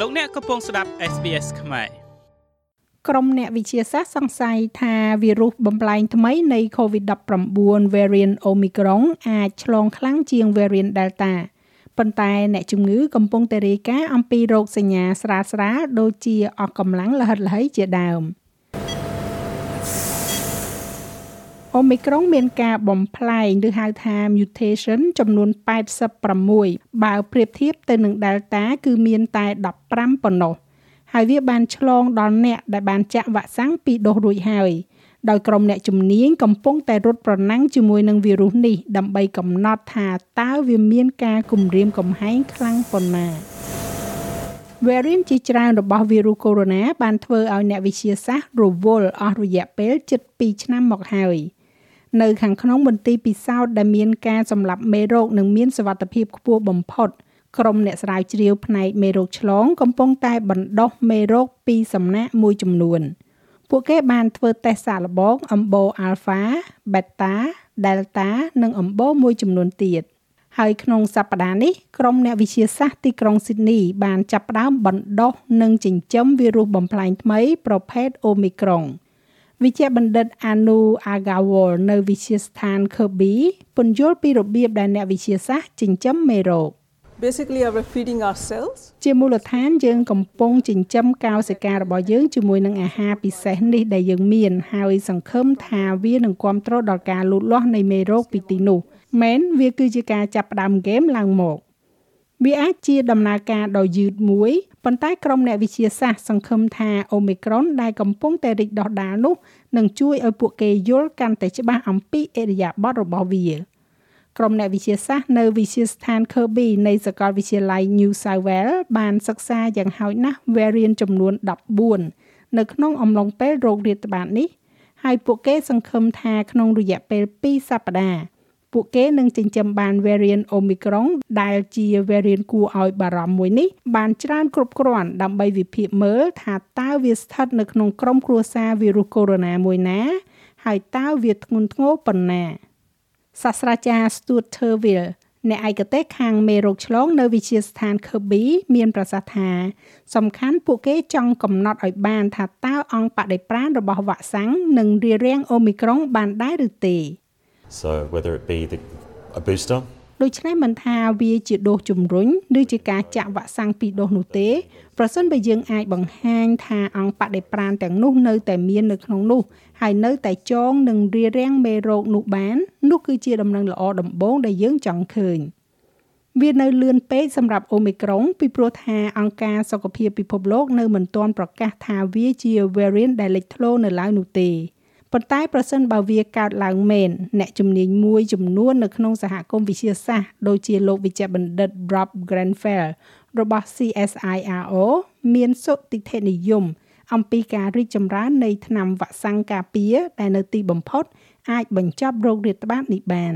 លោកអ្នកកំពុងស្ដាប់ SBS ខ្មែរក្រុមអ្នកវិទ្យាសាស្ត្រសង្ស័យថាវីរុសបំប្លែងថ្មីនៃ COVID-19 variant Omicron អាចឆ្លងខ្លាំងជាង variant Delta ប៉ុន្តែអ្នកជំងឺកំពុងតែរាយការណ៍អំពីរោគសញ្ញាស្រាលៗដូចជាអស់កម្លាំងលហិតល្ហីជាដើម។ អូមីក្រុងមានការបំផ្លែងឬហៅថា mutation ចំនួន86បើប្រៀបធៀបទៅនឹង Delta គឺមានតែ15ប៉ុណ្ណោះហើយវាបានឆ្លងដល់អ្នកដែលបានចាក់វ៉ាក់សាំងពីរដូសរួចហើយដោយក្រុមអ្នកជំនាញកំពុងតែរត់ប្រណាំងជាមួយនឹងវីរុសនេះដើម្បីកំណត់ថាតើវាមានការគំរាមកំហែងខ្លាំងប៉ុណ្ណា variant ជាច្រើនរបស់វីរុសកូវីដ -19 បានធ្វើឲ្យអ្នកវិទ្យាសាស្ត្ររវល់អស់រយៈពេលជិត2ឆ្នាំមកហើយ។ នៅខាងក្នុងមន្ទីរពិសោធន៍ដែលមានការសម្លាប់មេរោគនិងមានសវត្ថភាពខ្ពស់បំផុតក្រុមអ្នកស្រាវជ្រាវផ្នែកមេរោគឆ្លងកំពុងតែបណ្ដុះមេរោគពីសំណាក់មួយចំនួន ពួកគេបានធ្វើតេស្តសាកល្បងអំបូរ Alpha, Beta, Delta និងអំបូរមួយចំនួនទៀតហើយក្នុងសប្តាហ៍នេះក្រុមអ្នកវិទ្យាសាស្ត្រទីក្រុងស៊ីដនីបានចាប់ផ្ដើមបណ្ដុះនិងចិញ្ចឹមវីរុសបំផ្លាញថ្មីប្រភេទ Omicron ។ វិជ្ជបណ្ឌិត Anu Agawal នៅវិទ្យាស្ថាន Kirby ពន្យល់ពីរបៀបដែលអ្នកវិទ្យាសាស្ត្រចិញ្ចឹមមេរោគ Basically are feeding ourselves ជាមូលដ្ឋានយើងកំពុងចិញ្ចឹមកោសិការបស់យើងជាមួយនឹងអាហារពិសេសនេះដែលយើងមានហើយសង្ឃឹមថាវានឹងគ្រប់គ្រងដល់ការលូតលាស់នៃមេរោគពីទីនោះមែនវាគឺជាការចាប់ផ្ដើមហ្គេមឡើងមក វាអាចជាដំណើរការដ៏យឺតមួយប៉ុន្តែក្រុមអ្នកវិទ្យាសាស្ត្រសង្ឃឹមថាអូមីក្រុនដែលកំពុងតែរីកដុះដាលនោះនឹងជួយឲ្យពួកគេយល់កាន់តែច្បាស់អំពីអរិយាប័ត្ររបស់វាក្រុមអ្នកវិទ្យាសាស្ត្រនៅវិទ្យាស្ថាន Kirby នៃសាកលវិទ្យាល័យ New South Wales បានសិក្សាយ៉ាងហោចណាស់ variant ចំនួន14នៅក្នុងអំឡុងពេលโรគរាតត្បាតនេះហើយពួកគេសង្ឃឹមថាក្នុងរយៈពេល2សប្តាហ៍ ពួកគេនឹងចិញ្ចឹមបាន variant Omicron ដែលជា variant គួរឲ្យបារម្ភមួយនេះបានច្រើនគ្រប់គ្រាន់ដើម្បីវិភាគមើលថាតើវាស្ថិតនៅក្នុងក្រុមគ្រួសារវីរុសកូវីដ -19 មួយណា ហើយតើវាធ្ងន់ធ្ងរប៉ុណ្ណាសាស្ត្រាចារ្យ Stuart Terville អ្នកឯកទេសខាងមេរោគឆ្លងនៅវិទ្យាស្ថាន Kirby មានប្រសាសន៍ថា សំខាន់ពួកគេចង់កំណត់ឲ្យបាន ថាតើអង្គបដិប្រាណរបស់វ៉ាក់សាំងនឹងរារាំងអូមីក្រុងបានដែរឬទេ So whether it be the, a booster ដូច្នេះមិនថាវាជាដូសជំរុញឬជាការចាក់វ៉ាក់សាំងពីរដូសនោះទេប្រសិនបើយើងអាចបង្ហាញថាអង្គបដិប្រាណទាំងនោះនៅតែមាននៅក្នុងនោះហើយនៅតែចងនឹងរារាំងមេរោគនោះបាននោះគឺជាដំណឹងល្អដំបូងដែលយើងចង់ឃើញវានៅលឿនពេកសម្រាប់អូមីក្រុងពីព្រោះថាអង្គការសុខភាពពិភពលោកនៅមិនទាន់ប្រកាសថាវាជា variant ដែលលេចធ្លោនៅឡើយនោះទេ ប៉ុន្តែប្រសិនបើវាកើតឡើងមែនអ្នកជំនាញមួយចំនួននៅក្នុងសហគមន៍វិទ្យាសាស្ត្រដូចជាលោកវិជ្ជបណ្ឌិត Rob Grenfell របស់ CSIRO មានសុតិធិនិយមអំពីការរីកចម្រើននៃថ្នាំវ៉ាក់សាំងការពារដែលនៅទីបំផុតអាចបញ្ចប់រោគរាតត្បាតនេះបាន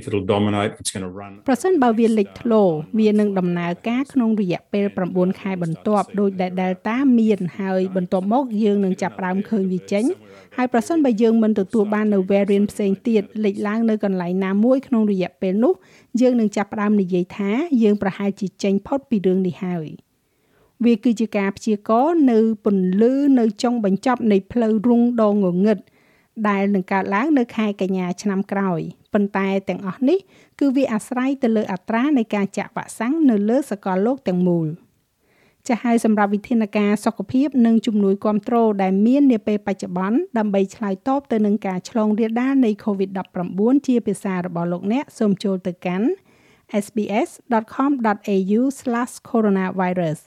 if it'll dominate it's going to run ប្រសិនបើវាលេចធ្លោវានឹងដំណើរការក្នុងរយៈពេល9ខែបន្ទាប់ដោយដែល Delta មានហើយបន្ទាប់មកយើងនឹងចាប់ផ្ដើមឃើញវាចេញហើយប្រសិនបើយើងមិនទទួលបាននៅ variant ផ្សេងទៀតលេចឡើងនៅកន្លែងណាមួយក្នុងរយៈពេលនោះយើងនឹងចាប់ផ្ដើមនិយាយថាយើងប្រហែលជាចេញផុតពីរឿងនេះហើយវាគឺជាការព្យាករណ៍នៅពន្លឺនៅចុងបញ្ចប់នៃផ្លូវរុងដងងងឹតដែលនឹងកើតឡើងនៅខែកញ្ញាឆ្នាំក្រោយ ប៉ុន្តែទាំងអស់នេះគឺវាអាស្រ័យទៅលើអត្រានៃការចាក់វ៉ាក់សាំងនៅលើសកលលោកទាំងមូល។ចាស់ហើយសម្រាប់វិធានការសុខភាពនិងជំនួយគ្រប់គ្រងដែលមាននាពេលបច្ចុប្បន្នដើម្បីឆ្លើយតបទៅនឹងការឆ្លងរាលដាលនៃ COVID-19 ជាភាសារបស់លោកអ្នកសូមចូលទៅកាន់ sbs.com.au/coronavirus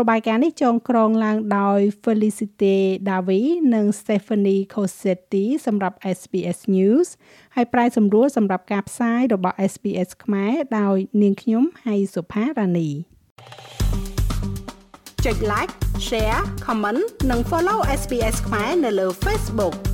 របាយការណ៍នេះចងក្រងឡើងដោយ Felicite Davi និង Stephanie Cossetti សម្រាប់ SBS News ហើយប្រាយសម្រួលសម្រាប់ការផ្សាយរបស់ SBS ខ្មែរដោយនាងខ្ញុំហៃសុផារ៉ានីចុច like share comment និង follow SBS ខ្មែរនៅលើ Facebook